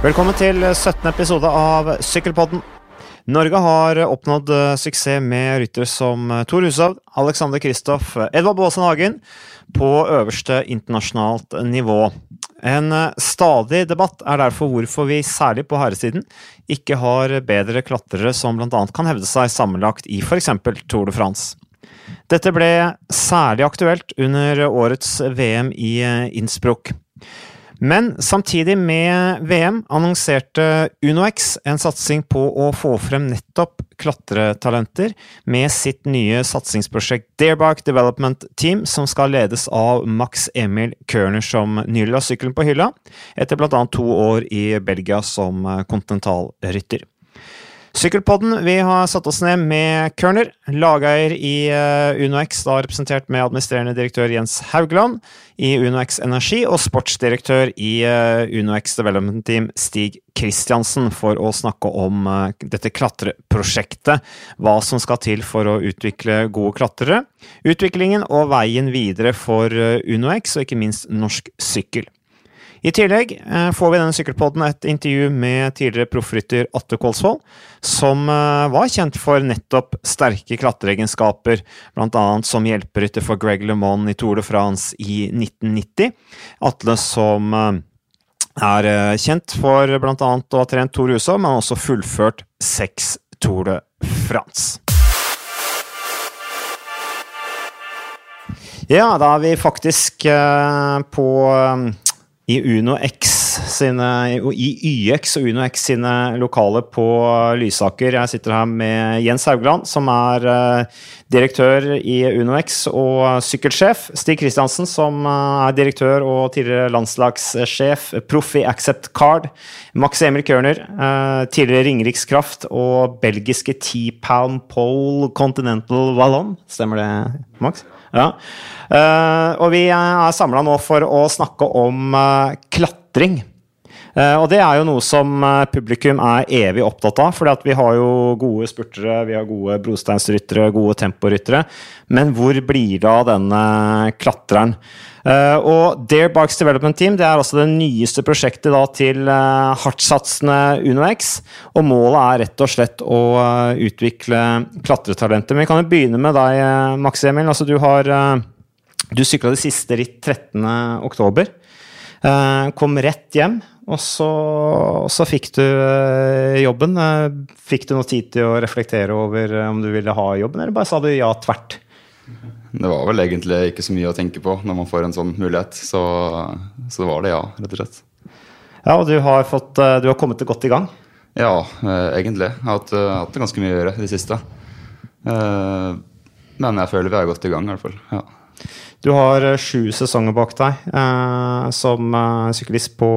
Velkommen til 17. episode av Sykkelpodden. Norge har oppnådd eh, suksess med ryttere som eh, Tor Hushovd, Alexander Kristoff, eh, Edvard Baasen Hagen på øverste internasjonalt nivå. En stadig debatt er derfor hvorfor vi særlig på herresiden ikke har bedre klatrere som bl.a. kan hevde seg sammenlagt i f.eks. Tour de France. Dette ble særlig aktuelt under årets VM i Innsbruck. Men samtidig med VM annonserte UnoX en satsing på å få frem nettopp klatretalenter med sitt nye satsingsprosjekt Darebark Development Team, som skal ledes av Max Emil Kørner som nylig la sykkelen på hylla, etter bl.a. to år i Belgia som kontinentalrytter. Sykkelpodden, vi har satt oss ned med Kørner, lageier i uh, UnoX, da representert med administrerende direktør Jens Haugland i UnoX Energi, og sportsdirektør i uh, UnoX Development Team Stig Kristiansen, for å snakke om uh, dette klatreprosjektet. Hva som skal til for å utvikle gode klatrere, utviklingen og veien videre for UnoX, og ikke minst norsk sykkel. I tillegg eh, får vi i denne sykkelpodden et intervju med tidligere proffrytter Atte Kolsvold, som eh, var kjent for nettopp sterke klatreegenskaper, bl.a. som hjelperytter for Greg LeMond i Tour de France i 1990. Atle som eh, er kjent for bl.a. å ha trent Tor Husov, men også fullført seks Tour de France. Ja, da er vi faktisk på i Uno X sine, i YX og Uno X sine lokaler på Lysaker. Jeg sitter her med Jens Haugland, som er uh, direktør i Uno X og sykkelsjef. Stig Kristiansen, som uh, er direktør og tidligere landslagssjef. Proff i Accept Card. Max Emil Kørner, tidligere tidligere Ringerikskraft og belgiske T-Pound Pole Continental Wallon. Stemmer det, Max? Ja. Uh, og vi er samla nå for å snakke om uh, klatring. Uh, og det er jo noe som publikum er evig opptatt av, for vi har jo gode spurtere, vi har gode brosteinsryttere, gode temporyttere. Men hvor blir det av denne klatreren? og Dare Bikes Development Team det er altså det nyeste prosjektet til hardtsatsende UnoX. Og målet er rett og slett å utvikle klatretalenter. Men vi kan jo begynne med deg, Max Emil. Altså, du har du sykla det siste ritt 13.10. Eh, kom rett hjem, og så, så fikk du eh, jobben. Eh, fikk du noe tid til å reflektere over om du ville ha jobben, eller bare sa du ja tvert? Det var vel egentlig ikke så mye å tenke på når man får en sånn mulighet. Så, så var det ja, rett og slett. Ja, og du har, fått, du har kommet godt i gang? Ja, egentlig. Jeg har hatt, hatt ganske mye å gjøre i det siste. Men jeg føler vi er godt i gang, i hvert fall. Ja. Du har eh, sju sesonger bak deg eh, som eh, syklist på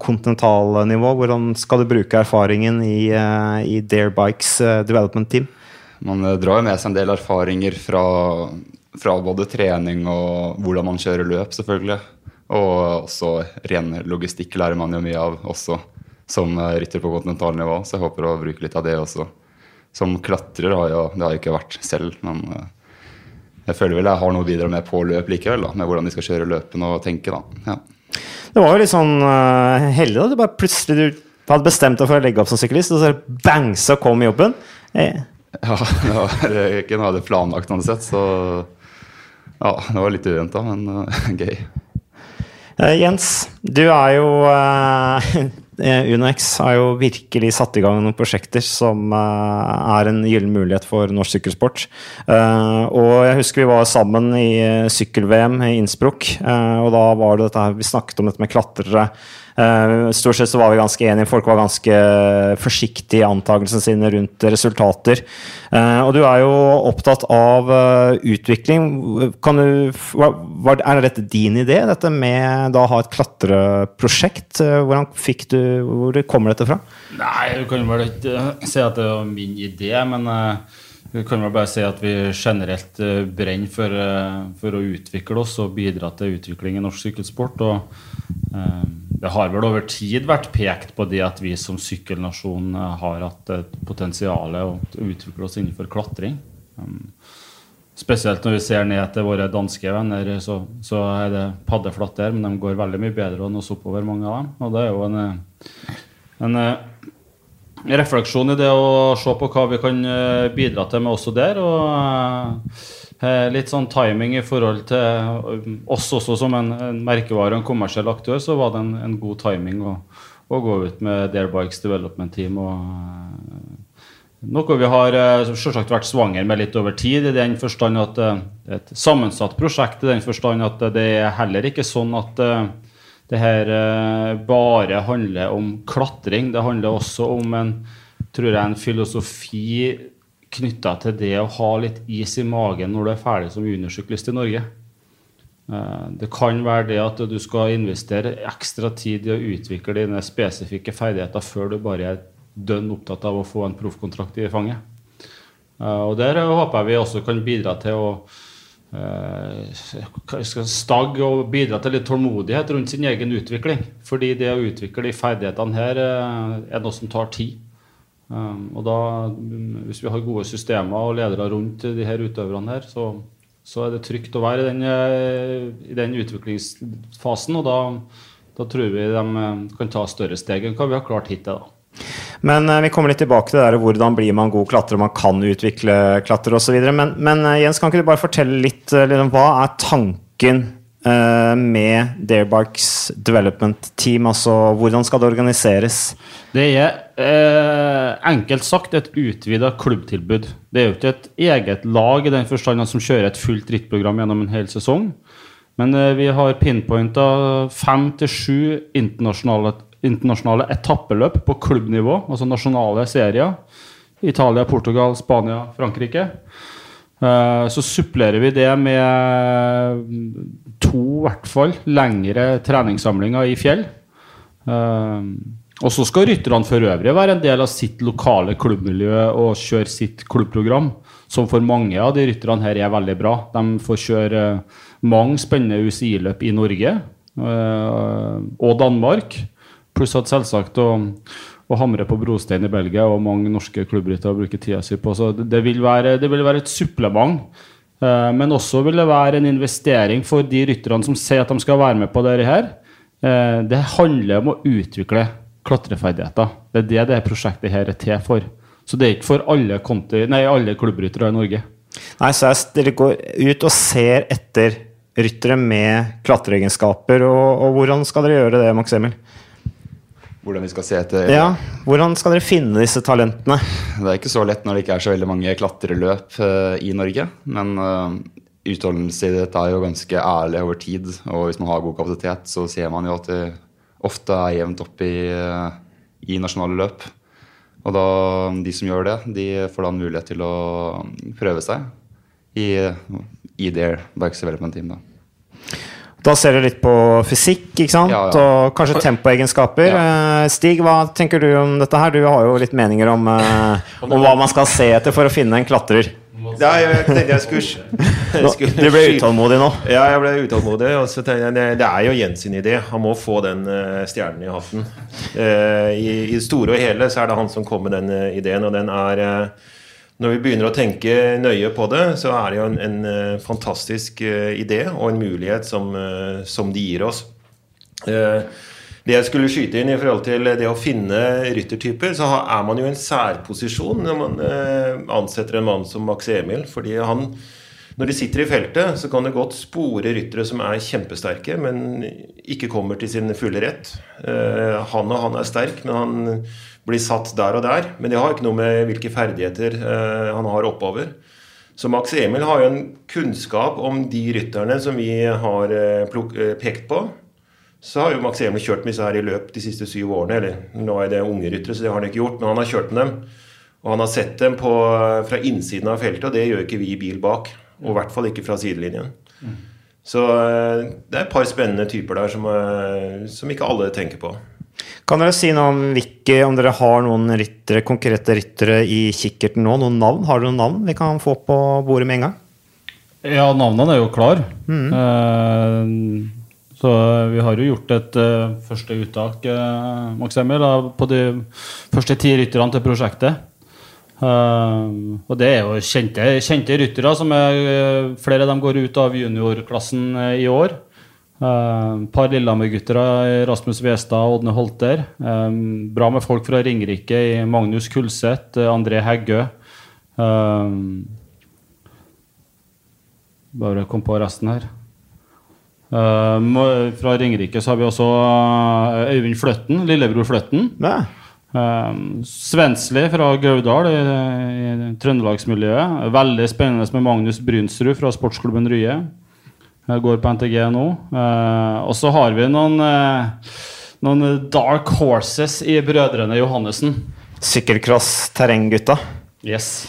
kontinentalnivå. Hvordan skal du bruke erfaringen i, eh, i Dare Bikes eh, development team? Man drar jo med seg en del erfaringer fra, fra, både trening og hvordan man kjører løp, selvfølgelig. Og også ren logistikk lærer man jo mye av også som rytter på kontinentalnivå. Så jeg håper å bruke litt av det også. Som klatrer har jeg, det har jeg ikke vært selv, men jeg føler vel jeg har noe å bidra med på løp likevel, da, med hvordan de skal kjøre løpene og tenke. da. Ja. Det var jo litt sånn uh, heldig da du bare plutselig du hadde bestemt deg for å legge opp som syklist, og så bang, så kom jobben. Hey. Ja, det var ikke noe jeg hadde planlagt uansett, så ja, det var litt uventa, men uh, gøy. Uh, Jens, du er jo Eh, UnoX har jo virkelig satt i gang noen prosjekter som uh, er en gyllen mulighet for norsk sykkelsport. Uh, og jeg husker vi var sammen i sykkel-VM i Innsbruck, og da var det dette her, vi snakket om dette med klatrere. Stort sett så var vi ganske enige. Folk var ganske forsiktige i antakelsene sine rundt resultater. Og du er jo opptatt av utvikling. Kan du, er dette din idé, dette med da å ha et klatreprosjekt? hvordan fikk du, Hvor kommer dette fra? Nei, du kan vel ikke si at det var min idé, men du kan vel bare si at vi generelt brenner for, for, å utvikle oss og bidra til utvikling i norsk sykkelsport. og det har vel over tid vært pekt på det at vi som sykkelnasjon eh, har hatt et potensial å utvikle oss innenfor klatring. Um, spesielt når vi ser ned til våre danske venner, så, så er det paddeflatt der, men de går veldig mye bedre enn oss oppover, mange av dem. Og det er jo en, en eh, refleksjon i det å se på hva vi kan eh, bidra til med også der. og eh, Litt sånn timing i forhold til oss også som en, en merkevare og en kommersiell aktør, så var det en, en god timing å, å, gå ut med Dare Bikes Development Team. og noe vi har selvsagt vært svanger med litt over tid, i den forstand at det er et sammensatt prosjekt. i den forstand at det er heller ikke sånn at det her eh, bare handler om klatring. Det handler også om en, tror jeg, en filosofi knytta til det å ha litt is i magen når du er ferdig som juniorsyklist i Norge. Eh, det kan være det at du skal investere ekstra tid i å utvikle dine spesifikke ferdigheter før du bare er dønn opptatt av å få en proffkontrakt i fanget. Eh, og Der håper jeg vi også kan bidra til å stagge og bidra til litt tålmodighet rundt sin egen utvikling. Fordi det å utvikle de ferdighetene her er noe som tar tid. Um, og da, hvis vi har gode systemer og ledere rundt de her utøverne her, så, så er det trygt å være i den, i den utviklingsfasen. Og da, da, tror vi de kan ta større steg enn hva vi har klart hittil. da. Men uh, vi kommer litt tilbake til det der, hvordan blir man god klatrer, man kan utvikle klatre osv. Men, men uh, Jens, kan ikke du bare fortelle litt liksom, Hva er tanken med Darebikes Development Team? Altså hvordan skal det organiseres? Det er enkelt sagt et utvida klubbtilbud. Det er jo ikke et eget lag i den forstand som kjører et fullt rittprogram gjennom en hel sesong. Men vi har pinpointa fem til sju internasjonale internasjonale etappeløp på klubbnivå, altså nasjonale serier. Italia, Portugal, Spania, Frankrike. Eh, så supplerer vi det med to, i hvert fall, lengre treningssamlinger i fjell. Eh, og så skal rytterne for øvrig være en del av sitt lokale klubbmiljø og kjøre sitt klubbprogram, som for mange av de rytterne her er veldig bra. De får kjøre mange spennende UCI-løp i Norge eh, og Danmark. Pluss at selvsagt å, å, hamre på brostein i Belgia og mange norske klubbryttere bruker tida si på. Så det, det, vil være, det, vil være, et supplement. Eh, men også vil det være en investering for de rytterne som sier at de skal være med på dette her. Eh, det handler om å utvikle klatreferdigheter. Det er det dette prosjektet her er til for. Så det er ikke for alle, nei, alle klubbryttere i Norge. Nei, så Dere går ut og ser etter ryttere med klatreegenskaper. Og, og hvordan skal dere gjøre det, Max? Hvordan vi skal se etter Ja, Hvordan skal dere finne disse talentene? Det er ikke så lett når det ikke er så veldig mange klatreløp uh, i Norge. Men uh, utholdelse i dette er jo ganske ærlig over tid. Og hvis man har god kapasitet, så ser man jo at det ofte er jevnt opp i, uh, i nasjonale løp. Og da, de som gjør det, de får da en mulighet til å prøve seg i, i their bikes development team. da. Da ser du litt på fysikk ikke sant? Ja, ja. og kanskje tempoegenskaper. Ja. Eh, Stig, hva tenker du om dette her? Du har jo litt meninger om, uh, om hva man skal se etter for å finne en klatrer. Ja, jeg tenkte jeg skulle, jeg skulle Du ble utålmodig nå? Ja, jeg ble utålmodig. Og så jeg, det, det, er jo Jens sin idé. Han må få den uh, stjernen i hatten. Uh, i, det store og hele så er det han som kom med den ideen, og den er når vi begynner å tenke nøye på det, så er det jo en, en uh, fantastisk uh, idé og en mulighet som, uh, som de gir oss. det jeg skulle skyte inn i forhold til det å finne ryttertyper, så er man jo i en særposisjon når man ansetter en mann som Max Emil. fordi han når de sitter i feltet, så kan det godt spore ryttere som er kjempesterke, men ikke kommer til sin fulle rett. han og han er sterk, men han blir satt der og der. Men det har ikke noe med hvilke ferdigheter eh, han har oppover. Så Max Emil har jo en kunnskap om de rytterne som vi har eh, eh, pekt på. Så har jo Max Emil kjørt med disse her i løp de siste syv årene. Eller nå er det unge ryttere, så det har han ikke gjort, men han har kjørt med dem. Og han har sett dem på, fra innsiden av feltet, og det gjør ikke vi i bil bak. Og i hvert fall ikke fra sidelinjen. Mm. Så det er et par spennende typer der som, som ikke alle tenker på. Kan dere si noe om hvilke, om dere har noen ryttere, konkrete ryttere i kikkerten nå? Noen navn? Har dere noen navn vi kan få på bordet med en gang? Ja, navnene er jo klar. Mm. Eh, så vi har jo gjort et uh, første uttak uh, Max Emil, på de første ti rytterne til prosjektet. Uh, og det er jo kjente, kjente ryttere. som er, Flere av dem går ut av juniorklassen i år. Et par Lillehammer-gutter, Rasmus Westad og Ådne Holter. bra med folk fra Ringerike i Magnus Kulseth, André Heggø. bare kom på resten her. fra Ringerike så har vi også Øyvind Fløtten, lillebror Fløtten. Ja. Um, Svensli fra Gaudal i, i trøndelagsmiljøet. Veldig spennende med Magnus Brynsrud fra sportsklubben Rye. Jeg går på NTG nå. Uh, og så har vi noen, uh, noen dark horses i brødrene Johannessen. Sykkelcross-terrenggutta. Yes.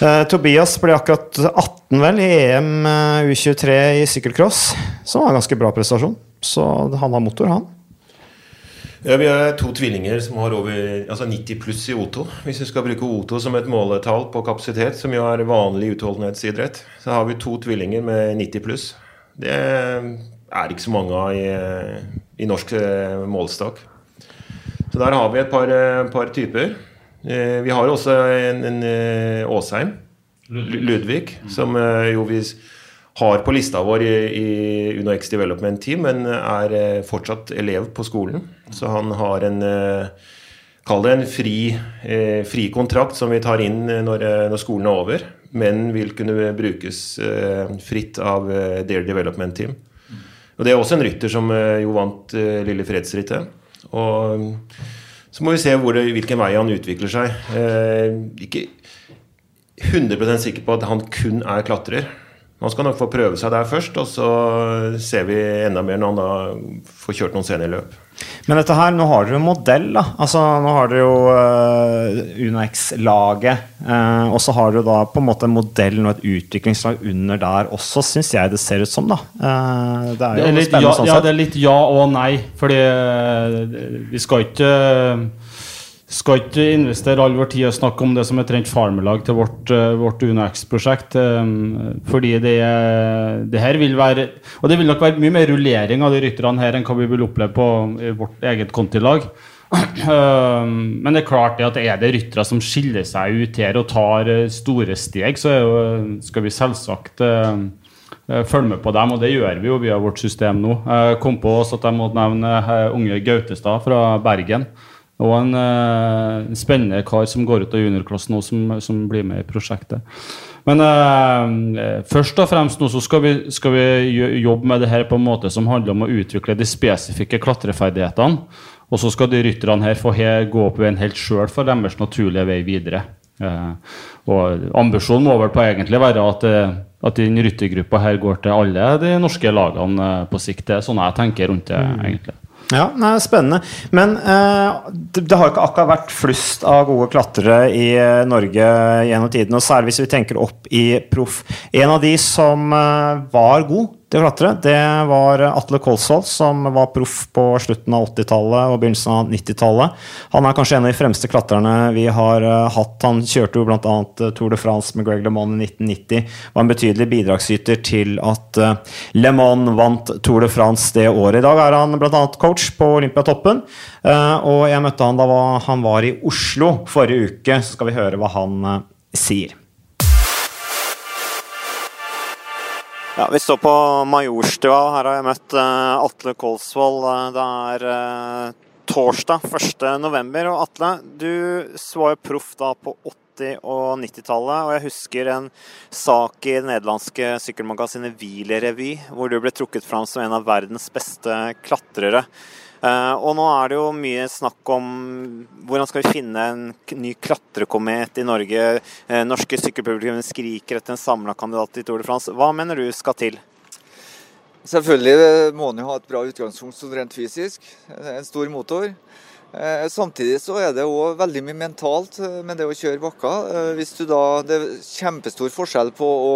Uh, Tobias ble akkurat 18 vel i EM U23 i sykkelcross, som var en ganske bra prestasjon. Så han har motor, han. Ja, Vi har to tvillinger som har over altså 90 pluss i O2. Hvis vi skal bruke O2 som et måletall på kapasitet, som jo er vanlig utholdenhetsidrett, så har vi to tvillinger med 90 pluss. Det er ikke så mange av i, i norsk eh, målestokk. Så der har vi et par, eh, par typer. Eh, vi har også en, en Åsheim, Ludvig, som jo vi har på lista vår i, i UnoX Development Team, men er fortsatt elev på skolen. Så han har en Kall det en fri, fri, kontrakt som vi tar inn når, når, skolen er over, men vil kunne brukes fritt av Dare Development Team. Og Det er også en rytter som jo vant Lille Fredsrittet. Og så må vi se hvor, hvilken vei han utvikler seg. ikke 100% sikker på at han kun er klatrer. Han skal nok få prøve seg der først, og så ser vi enda mer når han da får kjørt noen seniorløp. Men dette her, nå har dere jo modell, da. Altså, nå har dere jo uh, UnoX-laget. Uh, og så har dere da på en måte en modell og et utviklingslag under der også, syns jeg det ser ut som, da. Uh, det er jo det er litt, spennende ja, sånn sett. Ja, det er litt ja og nei. Fordi vi skal ikke skal ikke investere all vår tid og snakke om det som et rent farmelag til vårt, uh, vårt UnoX-prosjekt. Um, fordi det, det, her vil være Og det vil nok være mye mer rullering av de rytterne her enn hva vi vil oppleve på vårt eget kontilag. Um, men det er klart det at er det ryttere som skiller seg ut her og tar store steg, så skal vi selvsagt følge med på dem, og det gjør vi jo via vårt system nå. Jeg kom på også at jeg må nevne unge Gautestad fra Bergen. Og en uh, spennende kar som går ut av juniorklassen nå, som, som, blir med i prosjektet. Men uh, først og fremst nå så skal vi, skal vi, jobbe med det her på en måte som handler om å utvikle de spesifikke klatreferdighetene. Og så skal de rytterne her få her, gå opp veien helt sjøl for deres naturlige vei videre. Uh, og Ambisjonen må vel på egentlig være at, at den ryttergruppa her går til alle de norske lagene på sikt. Det er sånn jeg tenker rundt det, mm. egentlig. Ja, nei, Spennende. Men eh, det, det, har ikke akkurat vært flust av gode klatrere i eh, Norge gjennom tiden. Og særlig hvis vi tenker opp i proff. En av de som eh, var god å klatre, det var Atle Kolsvold, som var proff på slutten av 80-tallet og begynnelsen av 90-tallet. Han er kanskje en av de fremste klatrerne vi har hatt. Han kjørte jo bl.a. Tour de France med Greg LeMond i 1990. Var en betydelig bidragsyter til at LeMond vant Tour de France det året. I dag er han bl.a. coach på Olympiatoppen. Og jeg møtte han da han var i Oslo forrige uke, så skal vi høre hva han sier. Ja, Vi står på Majorstua. Her har jeg møtt uh, Atle Kolsvold. Det er uh, torsdag 1.11. Og Atle, du var jo proff da på 80- og 90-tallet. Og jeg husker en sak i det nederlandske sykkelmagasinet Wielerrevy, hvor du ble trukket fram som en av verdens beste klatrere. Uh, og nå er det jo mye snakk om hvordan skal vi finne en ny klatrekomet i Norge. Uh, norske sykkelpublikum skriker etter en samla kandidat i Tour de France. Hva mener du skal til? Selvfølgelig må en jo ha et bra utgangspunkt sånn rent fysisk. En stor motor. Eh, samtidig så er det òg veldig mye mentalt med det å kjøre bakker. Hvis du da, Det er kjempestor forskjell på å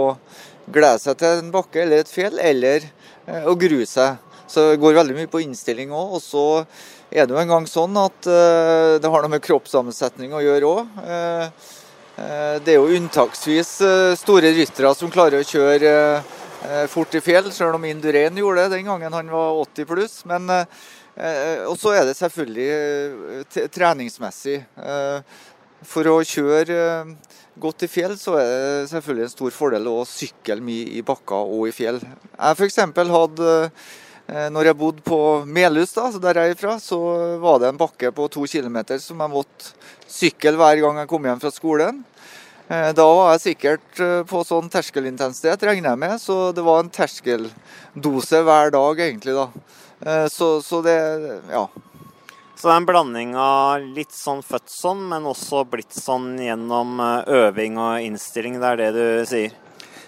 glede seg til en bakke eller et fjell, eller å grue seg. Så det går veldig mye på innstilling òg. Og så er det jo en gang sånn at uh, det har noe med kroppssammensetning å gjøre òg. Eh, uh, det er jo unntaksvis store ryttere som klarer å kjøre fort i fjell, selv om Indurain gjorde det den gangen han var 80 pluss. Men og så er det selvfølgelig treningsmessig. For å kjøre godt i fjell, så er det selvfølgelig en stor fordel å sykle mye i bakker og i fjell. Jeg f.eks. hadde Eh, når jeg bodde på Melhus, da, der jeg er fra, så var det en bakke på to kilometer som jeg måtte sykle hver gang jeg kom hjem fra skolen. Eh, da var jeg sikkert eh, på sånn terskelintensitet, regner jeg med, så det var en terskeldose hver dag, egentlig. da. Så, så det ja. Så det er en blanding av litt sånn født sånn, men også blitt sånn gjennom øving og innstilling. Det er det du sier?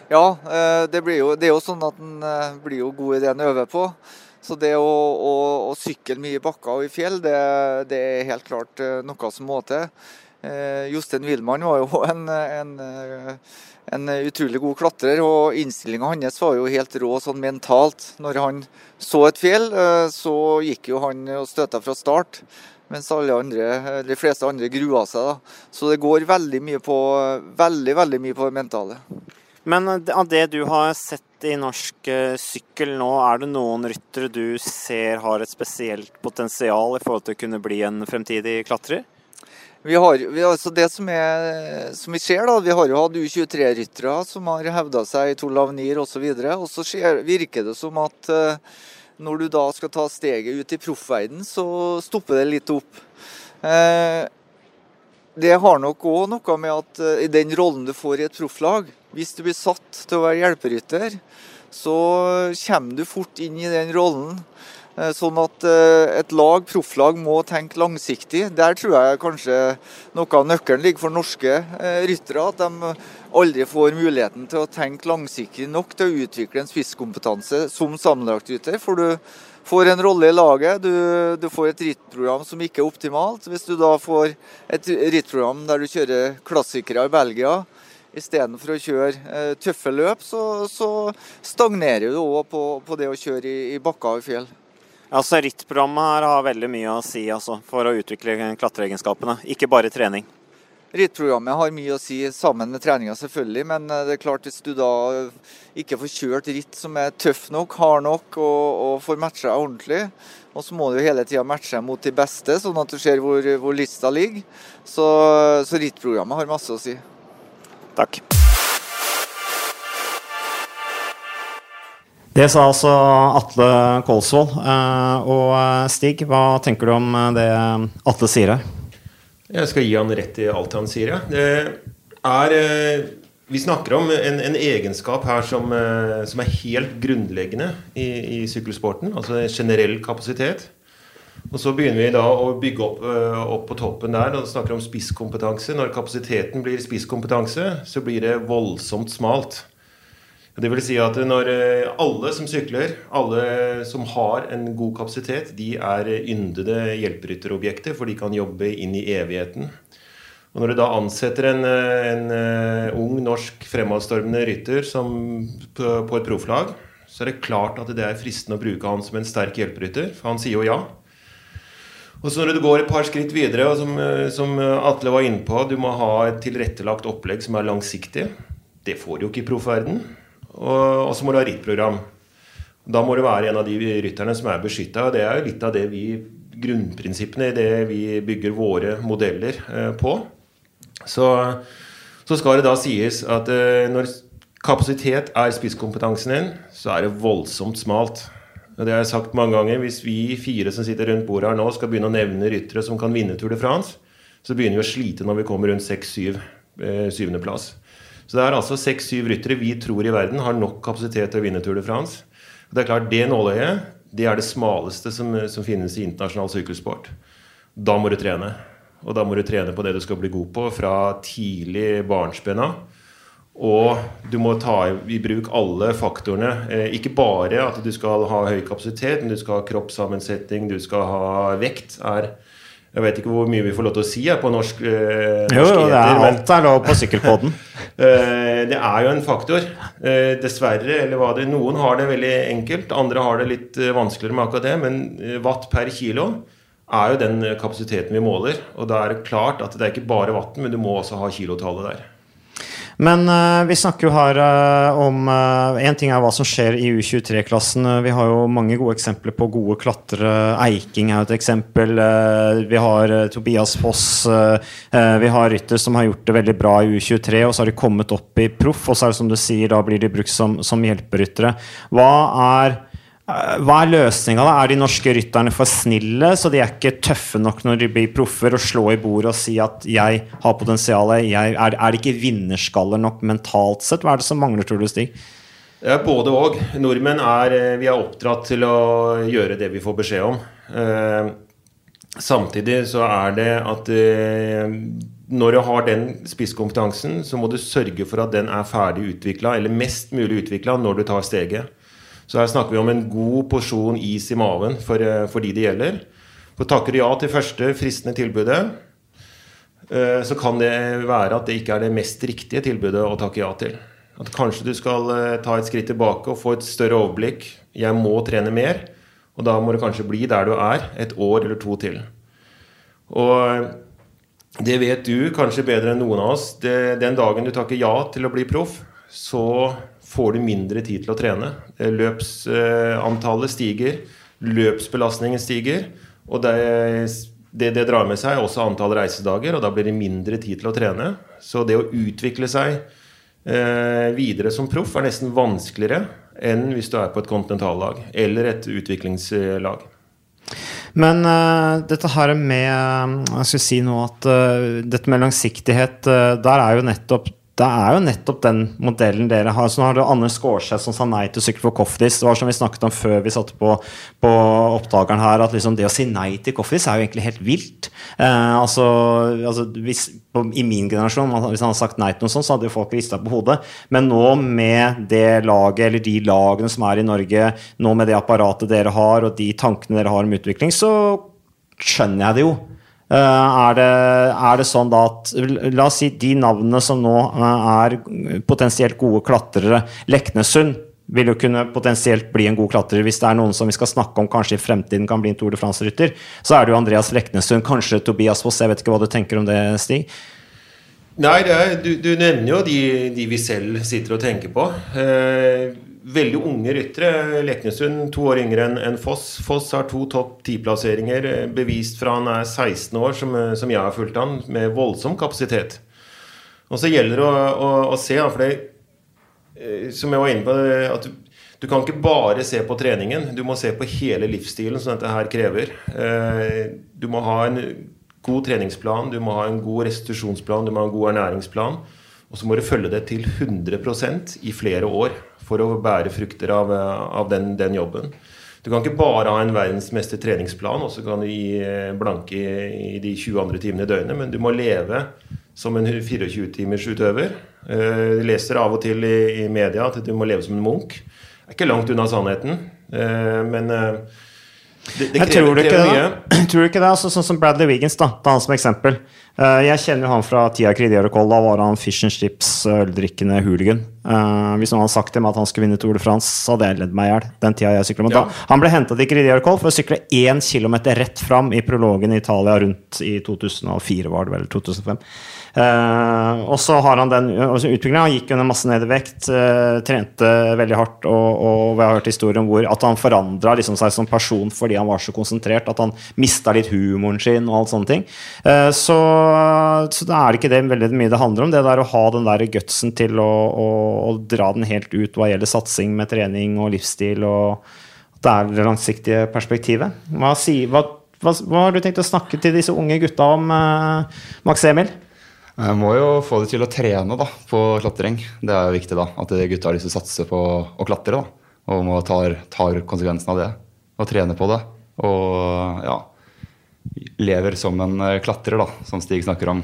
Ja, eh, det, jo, det, er jo sånn at en eh, blir jo god i det en øver på. Så det å, å, å sykle mye i bakker og i fjell, det, det, er helt klart eh, noe som må til. Jostein Wilmann var jo en, en, en, utrolig god klatrer, og innstillinga hans var jo helt rå sånn mentalt. Når han så et fjell, så gikk jo han og støta fra start. Mens alle andre, de fleste andre grua seg. da. Så det går veldig mye på, veldig, veldig mye på det mentale. Men av det du har sett i norsk eh, sykkel nå, er det noen ryttere du ser har et spesielt potensial i forhold til å kunne bli en fremtidig klatrer? Vi har, vi, altså det som, er, som, vi ser, da, vi har jo hatt U23-ryttere som har hevda seg i Tour Lavenir osv. Og så skjer, virker det som at uh, når du da skal ta steget ut i proffverden, så stopper det litt opp. Uh, det har nok òg noe med at i den rollen du får i et profflag, hvis du blir satt til å være hjelperytter, så kommer du fort inn i den rollen. Uh, sånn at uh, et lag, profflag, må tenke langsiktig. Der tror jeg kanskje noe av nøkkelen ligger for norske ryttere. At de aldri får muligheten til å tenke langsiktig nok til å utvikle en spisskompetanse som sammenlagtrytter. For du får en rolle i laget. Du, du, får et rittprogram som ikke er optimalt. Hvis du da får et rittprogram der du kjører klassikere i Belgia istedenfor å kjøre eh, tøffe løp, så, så stagnerer du òg på, på, det å kjøre i, i bakker og fjell. Altså Rittprogrammet her har veldig mye å si altså, for å utvikle klatreegenskapene, ikke bare trening. Rittprogrammet har mye å si sammen med treninga, selvfølgelig. Men eh, det er klart hvis du da ikke får kjørt ritt som er tøff nok, hard nok og, og får matcha ordentlig, og så må du hele tida matche mot de beste, sånn at du ser hvor, hvor lista ligger. Så, så rittprogrammet har masse å si. Takk. Det sa altså Atle Kolsvold. Eh, og eh, Stig, hva tenker du om det Atle sier her? Jeg skal gi han rett i alt han sier. Er, eh, vi snakker om en, en egenskap her som, eh, som, er helt grunnleggende i, i sykkelsporten. Altså generell kapasitet. Og Så begynner vi da å bygge opp, eh, opp på toppen der og snakker om spisskompetanse. Når kapasiteten blir spisskompetanse, så blir det voldsomt smalt. Det vil si at når eh, alle som sykler, alle som har en god kapasitet, de er yndede hjelperytterobjekter, for de kan jobbe inn i evigheten. Og Når du da ansetter en, en uh, ung norsk fremadstormende rytter som, på, på, et profflag, så er det klart at det er fristende å bruke han som en sterk hjelperytter, for han sier jo ja. Og så Når du går et par skritt videre, som, eh, som Atle var inne på, du må ha et tilrettelagt opplegg som er langsiktig. Det får du jo ikke i proffverden. Og, så må du ha rittprogram. Da må du være en av de rytterne som er beskytta. Det er jo litt av det vi grunnprinsippene i det vi bygger våre modeller eh, på. Så, så, skal det da sies at eh, når kapasitet er spisskompetansen din, så er det voldsomt smalt. Og det har jeg sagt mange ganger. Hvis vi fire som sitter rundt bordet her nå, skal begynne å nevne ryttere som kan vinne Tour de France, så begynner vi å slite når vi kommer rundt 6-7. Eh. Så det er altså seks-syv ryttere vi tror i verden har nok kapasitet til å vinne Tour de France. Og det er klart, Det nåløyet det er det smaleste som, som finnes i internasjonal sykkelsport. Da må du trene. Og da må du trene på det du skal bli god på fra tidlig barnsben av. Og du må ta i bruk alle faktorene. Eh, ikke bare at du skal ha høy kapasitet, men du skal ha kroppssammensetning, du skal ha vekt. er jeg vet ikke hvor mye vi får lov til å si her på norsk. Eh, jo, jo, det er, alt er lov på sykkelkoden. eh, det er jo en faktor. Eh, dessverre, eller hva det Noen har det veldig enkelt, andre har det litt eh, vanskeligere med akkurat det. Men eh, watt per kilo er jo den kapasiteten vi måler. Og da er det klart at det er ikke bare watten, men du må også ha kilotallet der. Men uh, vi snakker jo her uh, om Én uh, ting er hva som skjer i U23-klassen. vi har jo mange gode eksempler på gode klatrere. Eiking er jo et eksempel. vi har Tobias Foss. vi har rytter som har gjort det veldig bra i U23, og så har de kommet opp i proff. Og så er det som du sier, da blir de brukt som, som hjelperyttere. Hva er Hva er løsninga, da? Er de norske rytterne for snille, så de er ikke tøffe nok når de blir proffer, og slå i bordet og si at 'jeg har potensialet', jeg, er, er de ikke vinnerskaller nok mentalt sett? Hva er det som mangler, tror du, Stig? Både òg. Nordmenn er eh, Vi er oppdratt til å gjøre det vi får beskjed om. Eh, samtidig så er det at eh, når du har den spisskompetansen, så må du sørge for at den er ferdig utvikla, eller mest mulig utvikla, når du tar steget. Så her snakker vi om en god porsjon is i maven for, eh, for de det gjelder. For takker du ja til første fristende tilbudet, eh, så kan det være at det ikke er det mest riktige tilbudet å takke ja til. At kanskje du skal eh, ta et skritt tilbake og få et større overblikk. Jeg må trene mer. Og da må du kanskje bli der du er, et år eller to til. Og det vet du kanskje bedre enn noen av oss. Det, den dagen du takker ja til å bli proff, så får du mindre tid til å trene. Løpsantallet stiger, løpsbelastningen stiger. Og det, det, det drar med seg også antall reisedager, og da blir det mindre tid til å trene. Så det å utvikle seg eh, videre som proff er nesten vanskeligere enn hvis du er på et kontinentallag eller et utviklingslag. Men uh, dette her med Jeg skulle si nå at uh, dette med langsiktighet, uh, der er jo nettopp det er jo nettopp den modellen dere har. Så nå har du Anders Skårseth som sa nei til sykkel for Coffdis. Det var som vi snakket om før vi satte på, på opptakeren her, at liksom det å si nei til Coffdis er jo egentlig helt vilt. Eh, altså, altså hvis, på, I min generasjon, hvis han hadde sagt nei til noe sånt, så hadde jo folk rista på hodet. Men nå med det laget, eller de lagene som er i Norge, nå med det apparatet dere har, og de tankene dere har om utvikling, så skjønner jeg det jo. Eh, er det, er det, sånn da at La oss si de navnene som nå eh, er potensielt gode klatrere. Leknesund vil jo kunne potensielt bli en god klatrer hvis det er noen som vi skal snakke om kanskje i fremtiden kan bli en Tour de France-rytter. Så er det jo Andreas Leknesund, kanskje Tobias Foss. Jeg vet ikke hva du tenker om det, Stig? Nei, er, du, du, nevner jo de, de, vi selv sitter og tenker på. Eh, veldig unge ryttere. Leknesund to år yngre enn en Foss. Foss har to topp ti-plasseringer eh, bevist fra han er 16 år, som, eh, som, jeg har fulgt han, med voldsom kapasitet. Og så gjelder det å, å, å se, for det, eh, som jeg var inne på, at du, du, kan ikke bare se på treningen. Du må se på hele livsstilen som dette her krever. Du må ha en god treningsplan, du må ha en god restitusjonsplan, du må ha en god ernæringsplan. Og så må du følge det til 100% i flere år for å bære frukter av, av den, den, jobben. Du kan ikke bare ha en verdensmester treningsplan og så kan du gi eh, blanke i, i de 20 andre timene i døgnet, men du må leve som en 24-timers utøver. Eh, du leser av og til i, i, media at du må leve som en munk. Det er ikke langt unna sannheten, eh, men det, det krever, jeg tror du ikke mye. Det. Tror du ikke det? Altså, sånn som Bradley Wiggins, da, ta han som eksempel. Uh, jeg kjenner jo han fra tida i Kridiarokoll. Da var han fish and chips, øldrikkende hooligan. Uh, hvis noen hadde sagt til meg at han skulle vinne Tour de France, så hadde jeg ledd meg i hjel. Den tida jeg sykla. Ja. Han ble henta til Kridiarokoll for å sykle én kilometer rett fram i prologen i Italia rundt i 2004, var det vel. 2005. Uh, og så har han den utviklinga. Han gikk under masse ned i vekt, trente veldig hardt, og, og vi har hørt historier om hvor at han forandra liksom seg som person fordi han var så konsentrert at han mista litt humoren sin og alt sånne ting. Så, så da er det ikke det veldig mye det handler om, det der å ha den der gutsen til å, å, å dra den helt ut hva gjelder satsing med trening og livsstil, og det er det langsiktige perspektivet. Hva, hva, hva, hva har du tenkt å snakke til disse unge gutta om, Max Emil? Jeg må jo få det til å trene da, på klatring. Det er jo viktig da, at gutta har lyst til å satse på å klatre. da, Og må tar konsekvensen av det og trene på det. Og ja lever som en eh, klatrer, da, som Stig snakker om.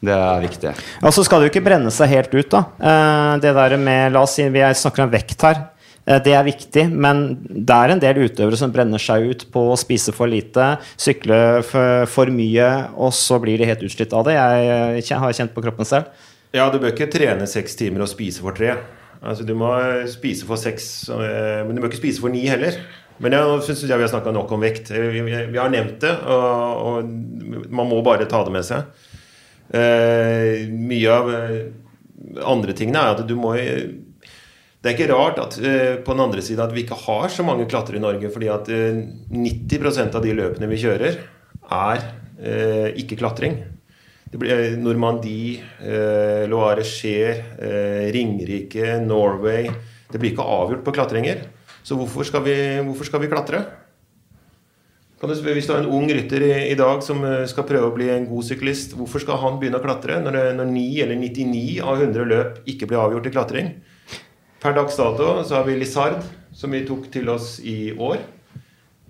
Det er viktig. Ja, Så skal det jo ikke brenne seg helt ut, da. Eh, det der med, La oss si vi snakker om vekt her. Eh, det er viktig, men det er en del utøvere som brenner seg ut på å spise for lite, sykle for, for mye, og så blir de helt utslitt av det. Jeg, har kjent på kroppen selv. Ja, du bør ikke trene seks timer og spise for tre. Altså, du må spise for seks, men du bør ikke spise for ni heller. Men jeg syns vi har snakka nok om vekt. Vi, har nevnt det, og, og, man må bare ta det med seg. Eh, mye av eh, andre tingene er at du må det er ikke rart at uh, på den andre siden at vi ikke har så mange klatrere i Norge. fordi at uh, 90% av de løpene vi kjører, er uh, ikke klatring. Det blir Normandie, Loire Cher, Ringerike, Norway Det blir ikke avgjort på klatringer. Så hvorfor skal vi, hvorfor skal vi klatre? Kan du spørre, Hvis du har en ung rytter i, i, dag som eh, skal prøve å bli en god syklist, hvorfor skal han begynne å klatre når, det, når 9 eller 99 av 100 løp ikke blir avgjort i klatring? Per dags dato så har vi Lizard, som vi tok til oss i år.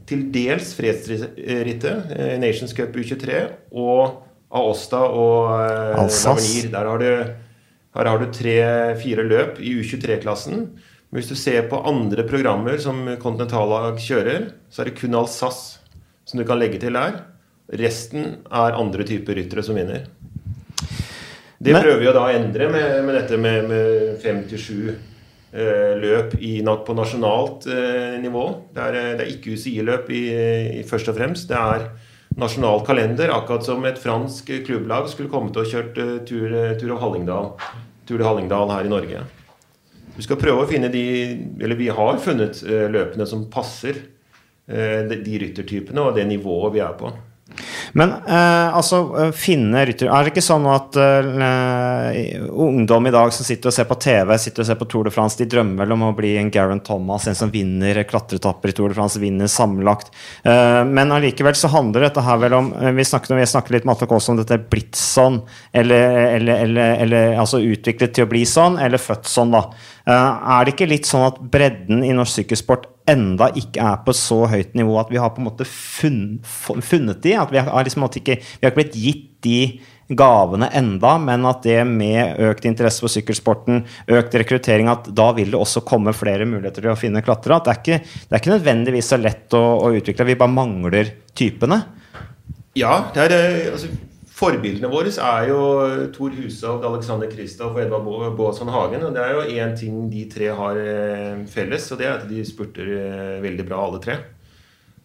Til dels fredsrittet, eh, Nations Cup U23, og Aosta og eh, Lavenir. Der har du, her har du tre-fire løp i U23-klassen. Men hvis du ser på andre programmer som kontinentallag kjører, så er det kun Alsace som du kan legge til der. Resten er andre typer ryttere som vinner. Det Men, prøver vi å da endre med, med dette med, med fem til sju eh, løp i, på nasjonalt eh, nivå. Det er, det er ikke UCI-løp i, i, først og fremst. Det er nasjonal kalender, akkurat som et fransk klubblag skulle kommet og kjørt uh, tur, tur, av Hallingdal, tur til Hallingdal her i Norge. Vi skal prøve å finne de Eller vi har funnet uh, løpene som passer Eh, de ryttertypene og det nivået vi er på. Men eh, altså, eh, finne rytter Er det ikke sånn at eh, ungdom i dag som sitter og ser på TV, sitter og ser på Tour de France, de drømmer vel om å bli en Garen Thomas, en som vinner klatretapper i Tour de France, vinner sammenlagt. Eh, men allikevel så handler dette her vel om eh, Vi snakket, vi snakket litt med Atlak også om dette blitt sånn, eller, eller, eller, eller, altså utviklet til å bli sånn, eller født sånn, da. Er det ikke litt sånn at bredden i norsk sykkelsport enda ikke er på så høyt nivå at vi har på en måte funnet de. At vi har, liksom ikke, vi har blitt gitt de gavene enda, men at det med økt interesse for sykkelsporten, økt rekruttering, at da vil det også komme flere muligheter til å finne klatrere. At det er ikke, det er ikke nødvendigvis så lett å, å, utvikle, vi bare mangler typene. Ja, det er, det. altså, Forbildene våre er jo Tor Hushovd, Alexander Kristoff og Edvard Baasson Hagen. og Det er jo én ting de tre har eh, felles, og det er at de spurter eh, veldig bra, alle tre.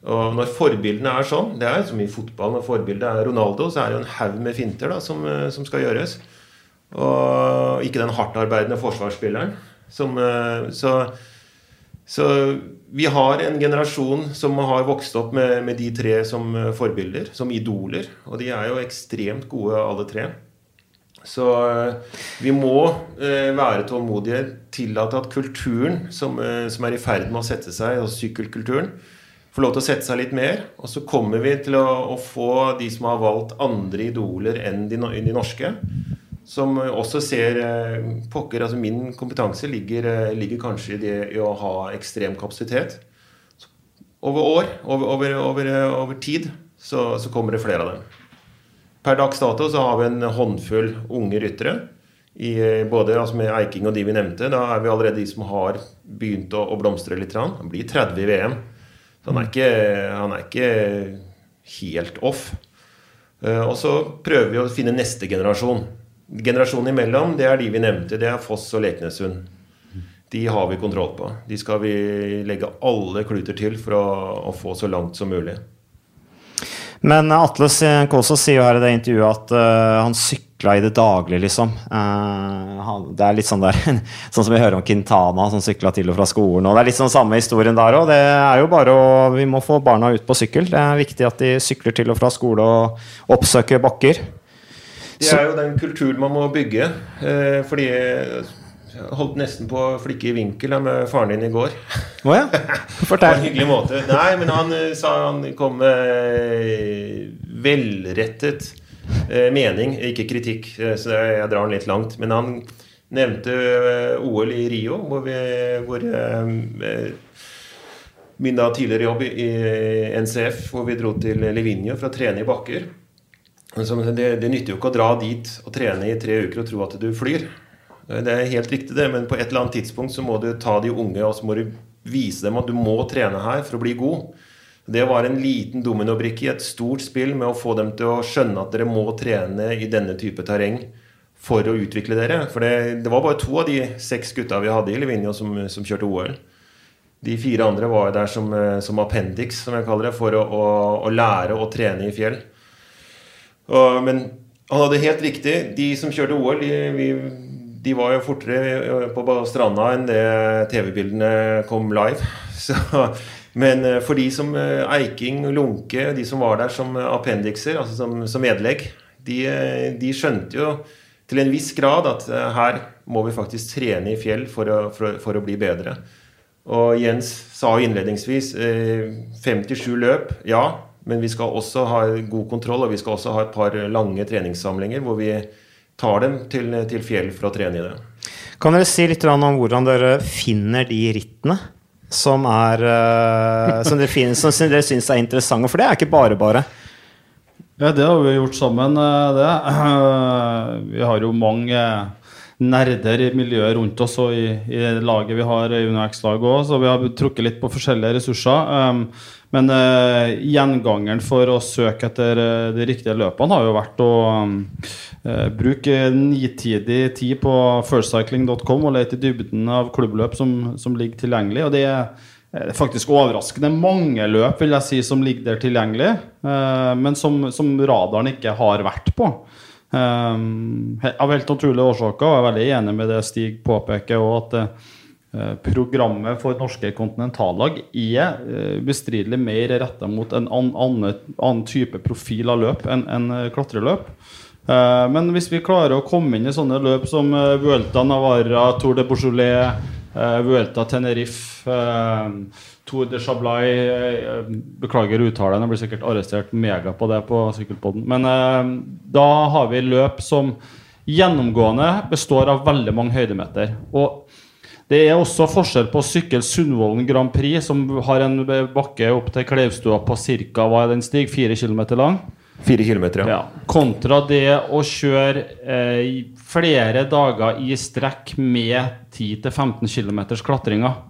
Og når forbildene er sånn, det er som i fotball, når forbildet er Ronaldo, så er det jo en haug med finter da, som, eh, som, skal gjøres. Og ikke den hardtarbeidende forsvarsspilleren. Som, så så vi har en generasjon som har vokst opp med, med, de tre som eh, forbilder, som idoler. Og de er jo ekstremt gode, alle tre. Så eh, vi må eh, være tålmodige, tillate at kulturen som, eh, som, er i ferd med å sette seg, altså sykkelkulturen, får lov til å sette seg litt mer. Og så kommer vi til å, å få de som har valgt andre idoler enn de, de norske som også ser eh, pokker altså Min kompetanse ligger, eh, ligger kanskje i det i å ha ekstrem kapasitet. Over år, over, over, over, over tid, så, så, kommer det flere av dem. Per dags dato så har vi en håndfull unge ryttere. I, eh, både altså med Eiking og de vi nevnte. Da er vi allerede de som har begynt å, å blomstre litt. Han blir 30 i VM. Så han er ikke, han er ikke helt off. Og så prøver vi å finne neste generasjon. Generasjonen imellom, det er de vi nevnte. Det er Foss og Leknessund. De har vi kontroll på. De skal vi legge alle kluter til for å, å få så langt som mulig. Men Atle Kåsa sier jo her i det intervjuet at uh, han sykla i det daglige, liksom. Uh, det er litt sånn der Sånn som vi hører om Quintana som sykla til og fra skolen. Og det er litt sånn samme historien der òg. Det er jo bare å Vi må få barna ut på sykkel. Det er viktig at de sykler til og fra skole og oppsøker bakker. Det er jo den kulturen man må bygge. Eh, fordi jeg holdt nesten på å flikke i vinkel med faren din i går. Oh ja. Fortell. på en hyggelig måte. Nei, men han eh, sa han kom med velrettet eh, mening, ikke kritikk, så jeg drar den litt langt. Men han nevnte OL i Rio, hvor, vi, hvor min da tidligere jobb i NCF, hvor vi dro til Livigno for å trene i bakker. Det, det, nytter jo ikke å dra dit og trene i tre uker og tro at du flyr. Det er helt riktig, det, men på et eller annet tidspunkt så må du ta de unge og så må du vise dem at du må trene her for å bli god. Det var en liten dominobrikke i et stort spill med å få dem til å skjønne at dere må trene i denne type terreng for å utvikle dere. For det, det var bare to av de seks gutta vi hadde i Livigno som, som kjørte OL. De fire andre var der som, som appendix, som jeg kaller det, for å, å, å lære å trene i fjell. Og, men han hadde helt riktig. De som kjørte OL, de, vi, de var jo fortere på stranda enn det TV-bildene kom live. Så, men eh, for de som eh, Eiking, Lunke, de som var der som appendikser, altså som, som vedlegg, de, eh, de, skjønte jo til en viss grad at her må vi faktisk trene i fjell for å, for, for å bli bedre. Og Jens sa jo innledningsvis eh, 57 løp, ja. Men vi skal også ha god kontroll, og vi skal også ha et par lange treningssamlinger hvor vi tar dem til, til fjell for å trene i det. Kan dere si litt om hvordan dere finner de rittene som, er, eh, som dere, finner, som dere syns er interessante? For det er ikke bare bare. Ja, det har vi gjort sammen, eh, det. Vi har jo mange nerder i miljøet rundt oss og i, i laget vi har, i UnoX-laget òg, så vi har trukket litt på forskjellige ressurser. Men uh, gjengangeren for å søke etter uh, de riktige løpene har jo vært å um, uh, bruke nitidig tid på firstcycling.com og lete i dybden av klubbløp som, som ligger tilgjengelig. og det er faktisk overraskende mange løp vil jeg si, som ligger der tilgjengelig, men som, som radaren ikke har vært på. Av helt naturlige årsaker, og jeg er veldig enig med det Stig påpeker, Også, at programmet for norske kontinentallag er uh, bestridelig mer retta mot en annen, annen, type profil av løp enn en klatreløp. Uh, men hvis vi klarer å komme inn i sånne løp som Vuelta Navarra, Tour de Beaujolais, Vuelta Tenerife Tour de Chablay eh, Beklager uttalen, jeg blir sikkert arrestert mega på det på Sykkelpodden. Men eh, da har vi løp som gjennomgående består av veldig mange høydemeter. Og det er også forskjell på å sykle Sundvolden Grand Prix, som har en bakke opp til Kleivstua på ca. hva er den stig? 4 km lang? 4 km, ja. ja. Kontra det å kjøre eh, flere dager i strekk med 10-15 km klatringer.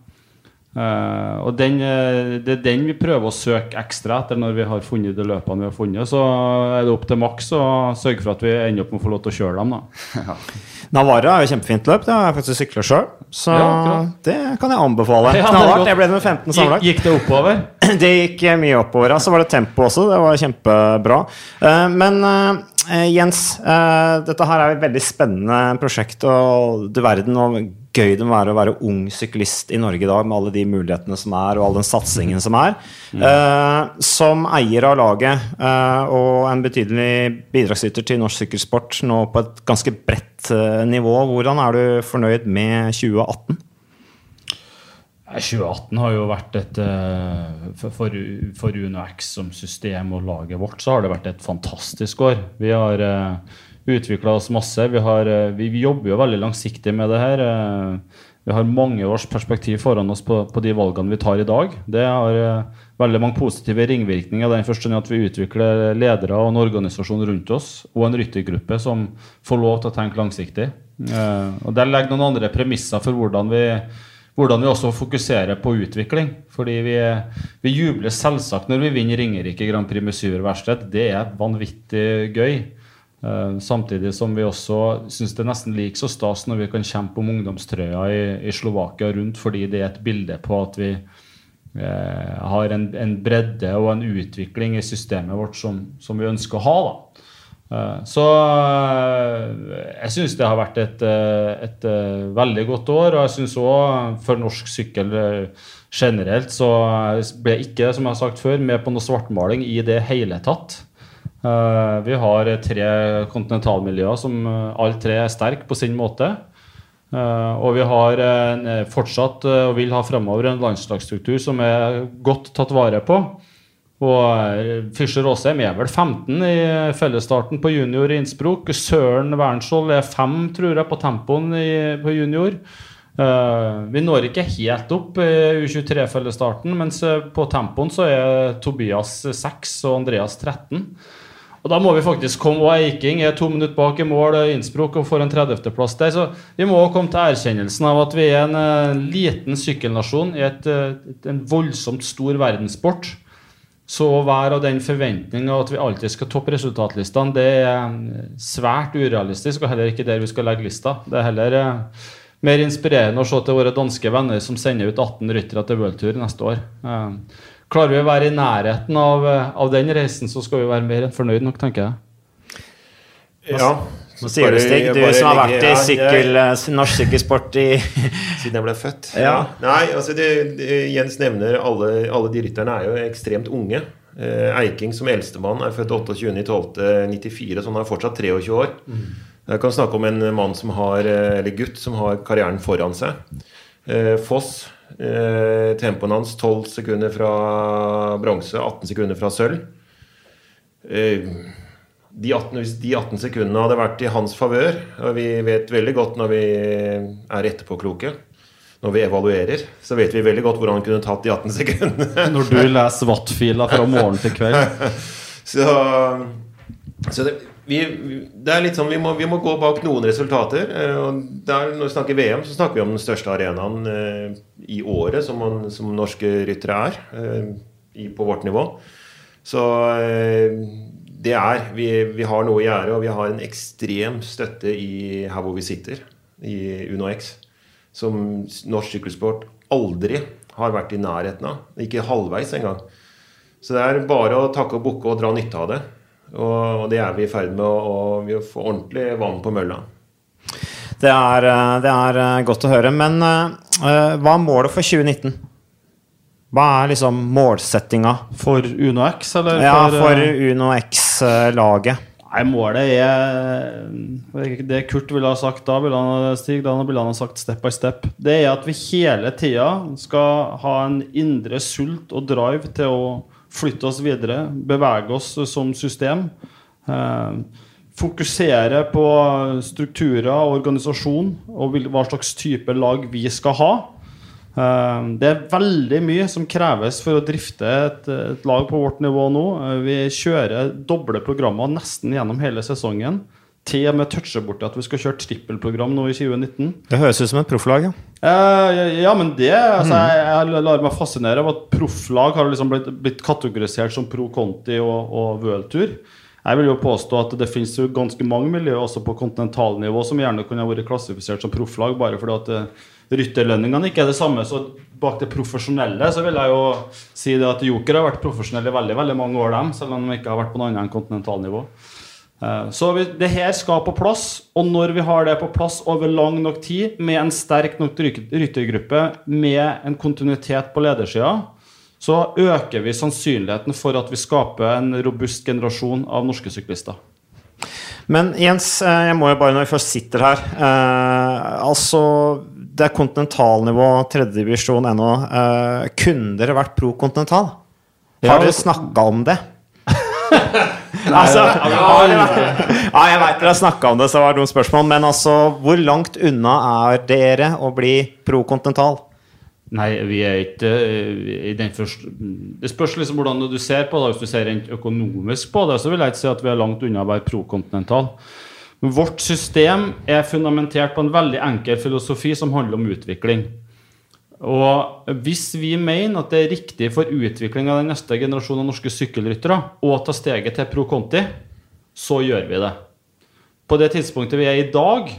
Uh, og den, uh, Det er den vi prøver å søke ekstra etter når vi har funnet de løpene vi har funnet. Så er det opp til maks å sørge for at vi ender opp med å få lov til å kjøre dem. da Navarra er jo kjempefint løp. Det har jeg faktisk sykla sjøl. Så ja, det kan jeg anbefale. Ja, Knallhardt. Jeg ble med 15 sammenlagt. Gikk det oppover? Det gikk mye oppover. Så var det tempo også. Det var kjempebra. Uh, men Jens, dette her er et veldig spennende prosjekt, og du verden og gøy det må være å være ung syklist i Norge i dag, med alle de mulighetene som er, og all den satsingen som er. Mm. Uh, som eier av laget uh, og en betydelig bidragsyter til norsk sykkelsport nå på et ganske bredt uh, nivå, hvordan er du fornøyd med 2018? 2018 har jo vært et For, for UnoX som system og laget vårt, så har det vært et fantastisk år. Vi har utvikla oss masse. Vi, har, eh, vi, jobber jo veldig langsiktig med det her. Eh, vi har mange års perspektiv foran oss på, på de valgene vi tar i dag. Det har eh, veldig mange positive ringvirkninger. Den forstand at vi utvikler ledere og en organisasjon rundt oss, og en ryttergruppe som får lov til å tenke langsiktig. Og Der legger noen andre premisser for hvordan vi, hvordan vi også fokuserer på utvikling. Fordi vi, vi jubler selvsagt når vi vinner Ringerike Grand Prix med syver verksted. Det er vanvittig gøy. Uh, samtidig som vi også syns det er nesten like så stas når vi kan kjempe om ungdomstrøya i, i Slovakia rundt, fordi det er et bilde på at vi eh, har en, en, bredde og en utvikling i systemet vårt som, som vi ønsker å ha. da. Uh, så jeg syns det har vært et, et, veldig godt år. Og jeg syns òg for norsk sykkel generelt så ble jeg ikke, som jeg har sagt før, med på noe svartmaling i det hele tatt. Eh, vi har tre kontinentalmiljøer som eh, alle tre er sterke på sin måte. Uh, og vi har uh, fortsatt uh, og vil ha fremover en landslagsstruktur som er godt tatt vare på. Og Fischer Aasheim er vel 15 i fellesstarten på junior i Innsbruck. Søren Wernskjold er 5, tror jeg, på tempoen i, på junior. vi når ikke helt opp i U23-fellesstarten, mens på tempoen så er Tobias 6 og Andreas 13. Og Da må vi faktisk komme og Eiking er to minutter bak i mål, Innsbruck og får en 30.-plass der. Så vi må komme til erkjennelsen av at vi er en uh, liten sykkelnasjon i et, uh, en voldsomt stor verdenssport. Så å være av den forventninga at vi alltid skal toppe resultatlistene, det er eh, svært urealistisk, og heller ikke der vi skal legge lista. Det er heller uh, mer inspirerende å se til våre danske venner som sender ut 18 ryttere til World neste år. Klarer vi å være i nærheten av, eh, av, den reisen, så skal vi være mer enn fornøyd nok, tenker jeg. Ja. Så sier du, Stig, du som har vært i sykkel, ja, jeg, norsk sykkelsport i Siden jeg ble født. Ja. Nei, altså det, det, Jens nevner alle, alle de rytterne er jo ekstremt unge. Eh, Eiking som eldstemann er født 28.12.94, så han er fortsatt 23 år. Mm. Jeg kan snakke om en mann som har, eh, eller gutt som har karrieren foran seg. Eh, Foss Eh, tempoen hans 12 sekunder fra bronse, 18 sekunder fra sølv. Eh, de 18, hvis de 18 sekundene hadde vært i hans favør, og vi vet veldig godt når vi er etterpåkloke, når vi evaluerer, så vet vi veldig godt hvor han kunne tatt de 18 sekundene. Når du leser Watt-fila fra morgen til kveld. Så, så det, vi, det er litt sånn, vi må, vi må gå bak noen resultater. eh, og der, Når vi snakker VM, så snakker vi om den største arenaen eh, i året som, man, som norske ryttere er. Eh, på vårt nivå. Så det er vi, vi har noe i gjære, og vi har en ekstrem støtte i, her hvor vi sitter, i UnoX, som norsk sykkelsport aldri har vært i nærheten av. Ikke halvveis engang. Så det er bare å takke og bukke og dra nytte av det. Og, og det er vi i ferd med å, å få ordentlig vann på mølla. Det er, eh, det er eh, godt å høre. Men uh, hva er målet for 2019? Hva er liksom målsettinga? For Uno X, eller? Ja, for eh, Uno X-laget. Nei, målet er Det Kurt ville ha sagt da, ville han, Stig, da ville han ha sagt step by step. Det er at vi hele tida skal ha en indre sult og drive til å flytte oss videre, bevege oss som system. Eh, fokusere på strukturer og organisasjon og hva slags type lag vi skal ha. Eh, Det er veldig mye som kreves for å drifte et, lag på vårt nivå nå. Eh, Vi kjører doble programmer nesten gjennom hele sesongen. Til og med toucher borti at vi skal kjøre trippelprogram nå i 2019. Det høres ut som et profflag, ja. Eh, ja, men det altså, jeg, jeg lar meg fascinere av at profflag har liksom blitt, blitt kategorisert som pro Conti og, og World-tur. Jeg vil jo påstå at det finnes jo ganske mange miljøer også på kontinentalnivå som gjerne kunne vært klassifisert som profflag, bare fordi at uh, rytterlønningene ikke er det samme. Så bak det profesjonelle så vil jeg jo si det at Joker har vært profesjonell i veldig veldig mange år, dem, selv om de ikke har vært på noe annet enn kontinentalnivå. Eh, Så det her skal på plass, og når vi har det på plass over lang nok tid, med en sterk nok ryttergruppe, med en kontinuitet på ledersida, så øker vi sannsynligheten for at vi skaper en robust generasjon av norske syklister. Men Jens, eh, jeg må jo bare når vi først sitter her eh, Altså, det er kontinentalnivå, tredjedivisjon ennå. Eh, kunne dere vært pro kontinental? Ja, Har dere snakka om det? Altså, ja, jeg veit dere har snakka om det, så det var noen spørsmål. Men altså, hvor langt unna er dere å bli pro kontinental? Nei, vi er ikke eh, i den første Det spørs liksom hvordan du ser på det. Hvis du ser rent økonomisk på det, så vil jeg ikke si at vi er langt unna å være prokontinental. Vårt system er fundamentert på en veldig enkel filosofi som handler om utvikling. Og hvis vi mener at det er riktig for utvikling av den neste generasjonen av norske sykkelryttere å ta steget til pro conti, så gjør vi det. På det tidspunktet vi er i dag,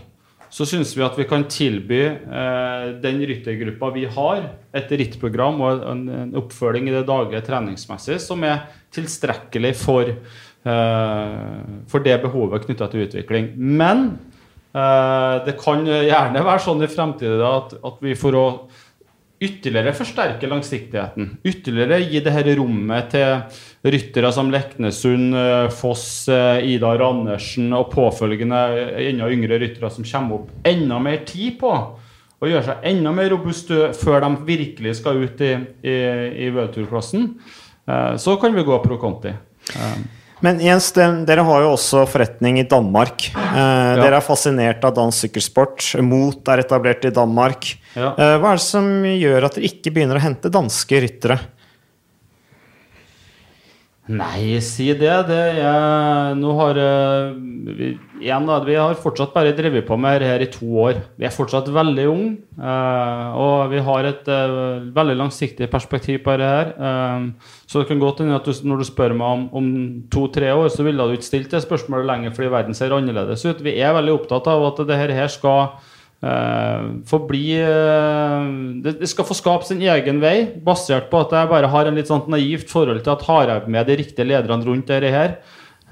så syns vi at vi kan tilby eh, den ryttergruppa vi har, et rittprogram og en, en oppfølging i det daglige treningsmessig som er tilstrekkelig for, eh, for det behovet knytta til utvikling. Men eh, det kan gjerne være sånn i fremtiden at, at vi for å ytterligere forsterke langsiktigheten. Ytterligere gi det her rommet til ryttere som Leknesund, eh, Foss, Ida Idar Andersen og påfølgende eh, enda yngre ryttere som kommer opp. Enda mer tid på å gjøre seg enda mer robuste før de virkelig skal ut i, i, i. Eh, Så kan vi gå pro conti. Eh, Men Jens, dere har jo også forretning i Danmark. Eh, Dere er fascinert av dansk sykkelsport. Mot er etablert i Danmark. Ja. Eh, hva er det som gjør at dere ikke begynner å hente danske ryttere? Nei, si det. det er, nå har eh, vi, igjen da, vi har fortsatt bare drevet på med dette her i to år. Vi er fortsatt veldig unge, eh, og vi har et eh, veldig langsiktig perspektiv på dette. her. Så det kan godt hende at du, når du spør meg om, om to-tre år, så ville du ikke stilt det spørsmålet lenger fordi verden ser annerledes ut. Vi er veldig opptatt av at dette her skal Uh, få bli eh, det, skal få skape sin egen vei, basert på at jeg bare har en litt sånn naivt forhold til at har jeg med de riktige lederne rundt dette her,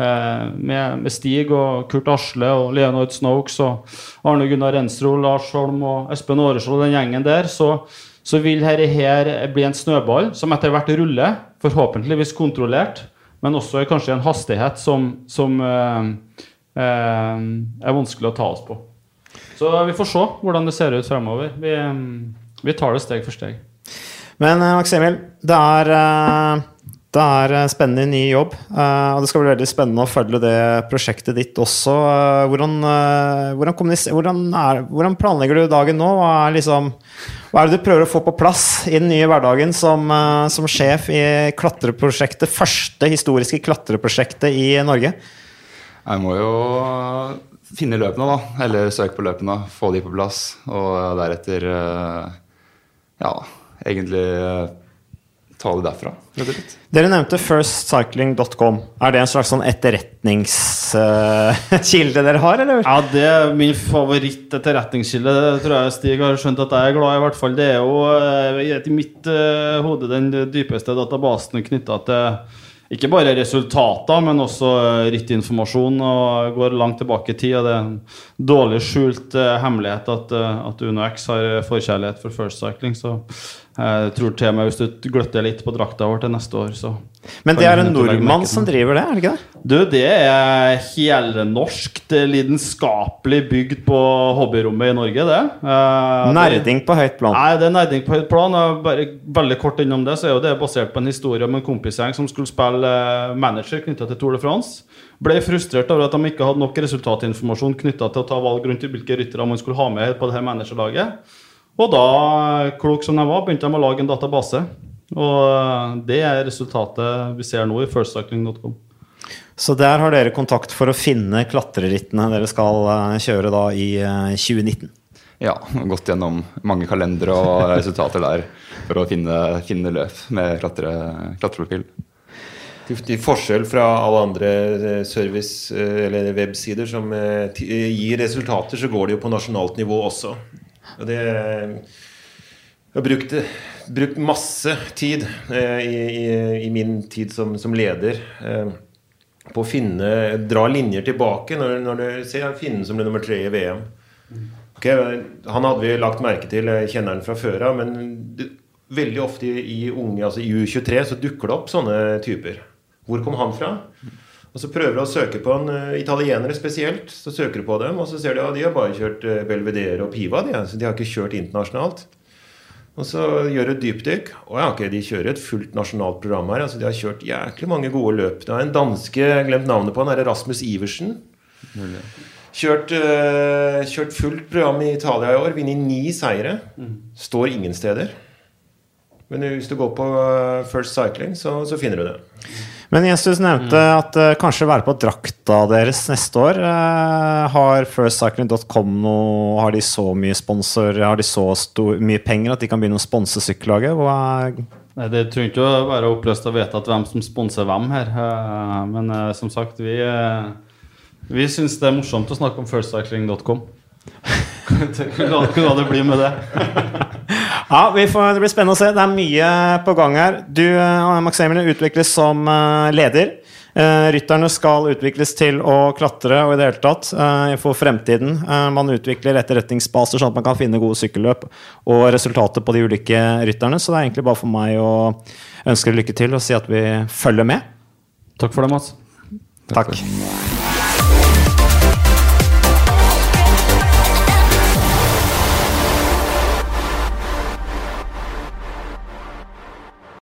eh, med, Stig og Kurt Asle og Leonard Snokes og Arne Gunnar Rensro, Lars Holm og Espen Aaresvold og den gjengen der, så, så vil dette her bli en snøball som etter hvert ruller, forhåpentligvis kontrollert, men også kanskje en hastighet som, som eh, eh, er vanskelig å ta oss på. Så vi får se hvordan det ser ut fremover. Vi, vi tar det steg for steg. Men eh, Max Emil, det er, eh, det er eh, spennende ny jobb. eh, Og det skal bli veldig spennende å følge det prosjektet ditt også. Eh, Hvordan, eh, hvordan, hvordan, er, hvordan planlegger du dagen nå? Hva er, liksom, hva er det du prøver å få på plass i den nye hverdagen som, eh, som sjef i klatreprosjektet, første historiske klatreprosjektet i Norge? Jeg må jo finne løpene, da. Eller søke på løpene, få de på plass. Og deretter eh, ja, egentlig eh, ta det derfra. Dere nevnte firstcycling.com. Er det en slags sånn etterretningskilde dere har, eller? Ja, det er min favoritt-etterretningskilde. Tror jeg Stig har skjønt at jeg er glad i. hvert fall Det er jo eh, i mitt eh, hode den dypeste databasen knytta til ikke bare resultater, men også riktig rittinformasjon. Og går langt tilbake i tid. Og det er en dårlig skjult eh, hemmelighet at, eh, at Uno X har forkjærlighet for First Cycling. Så jeg tror til og med hvis du gløtter litt på drakta vår til neste år, så Men det er en nordmann som driver det, er det ikke det? Du, det er helnorsk, lidenskapelig bygd på hobbyrommet i Norge, det. Eh, Nerding på høyt plan. Nei, det er nerding på høyt plan. Bare veldig kort innom det, så er jo det basert på en historie om en kompisgjeng som skulle spille eh, manager knytta til Tour de France. Ble frustrert over at de ikke hadde nok resultatinformasjon knytta til å ta valg rundt hvilke ryttere man skulle ha med på det her managerlaget. Og da, klok som de var, begynte de å lage en database. Og eh, det er resultatet vi ser nå i firstcycling.com. Så der har dere kontakt for å finne klatrerittene dere skal eh, kjøre da i eh, 2019. Ja, gått gjennom mange kalendere og resultater der for å finne, finne løp med klatre, klatreprofil. Til, forskjell fra alle andre eh, service- eh, eller websider som eh, eh, gir resultater, så går det jo på nasjonalt nivå også. Og det eh, Jeg har brukt, brukt masse tid eh, i, i, min tid som, som leder eh, på å finne Dra linjer tilbake når, når du ser Finnen som ble nummer tre i VM. Okay, han hadde vi lagt merke til, jeg kjenner han fra før av, men det, veldig ofte i, i unge, altså i U23 så dukker det opp sånne typer. Hvor kom han fra? Og så prøver du å søke på en uh, italienere spesielt. Så søker du på dem, og så ser du at de har bare kjørt uh, Belvedere og Piva. De, så de har ikke kjørt internasjonalt. Og så gjør du et dypdykk. Og ja, ok, de kjører et fullt nasjonalt program her. altså De har kjørt jæklig mange gode løp. Det er en danske, jeg har glemt navnet på han, er Rasmus Iversen. Kjørt, uh, kjørt fullt program i Italia i år. Vunnet ni seire. Står ingen steder. Men hvis du går på First Cycling, så, så finner du det. Men Jesus nevnte at uh, kanskje være på drakta deres neste år. Uh, har firstcycling.com noe Har de så mye sponsor Har de så stor, mye penger at de kan begynne å sponse sykkellaget? Nei, Det trenger ikke å være oppløst og at hvem som sponser hvem her. Uh, Men som sagt, vi, vi syns det er morsomt å snakke om firstcycling.com. Hva det blir med det. Ja, vi får, Det blir spennende å se. Det er mye på gang her. Du, eh, Max Emil, utvikles som eh, leder. Eh, Rytterne skal utvikles til å klatre og i det hele tatt eh, for fremtiden. Man utvikler etterretningsbaser sånn at man kan finne gode sykkelløp og resultater på de ulike rytterne. Så det er egentlig bare for meg å ønske lykke til og si at vi følger med. Takk for det, Mats. Takk.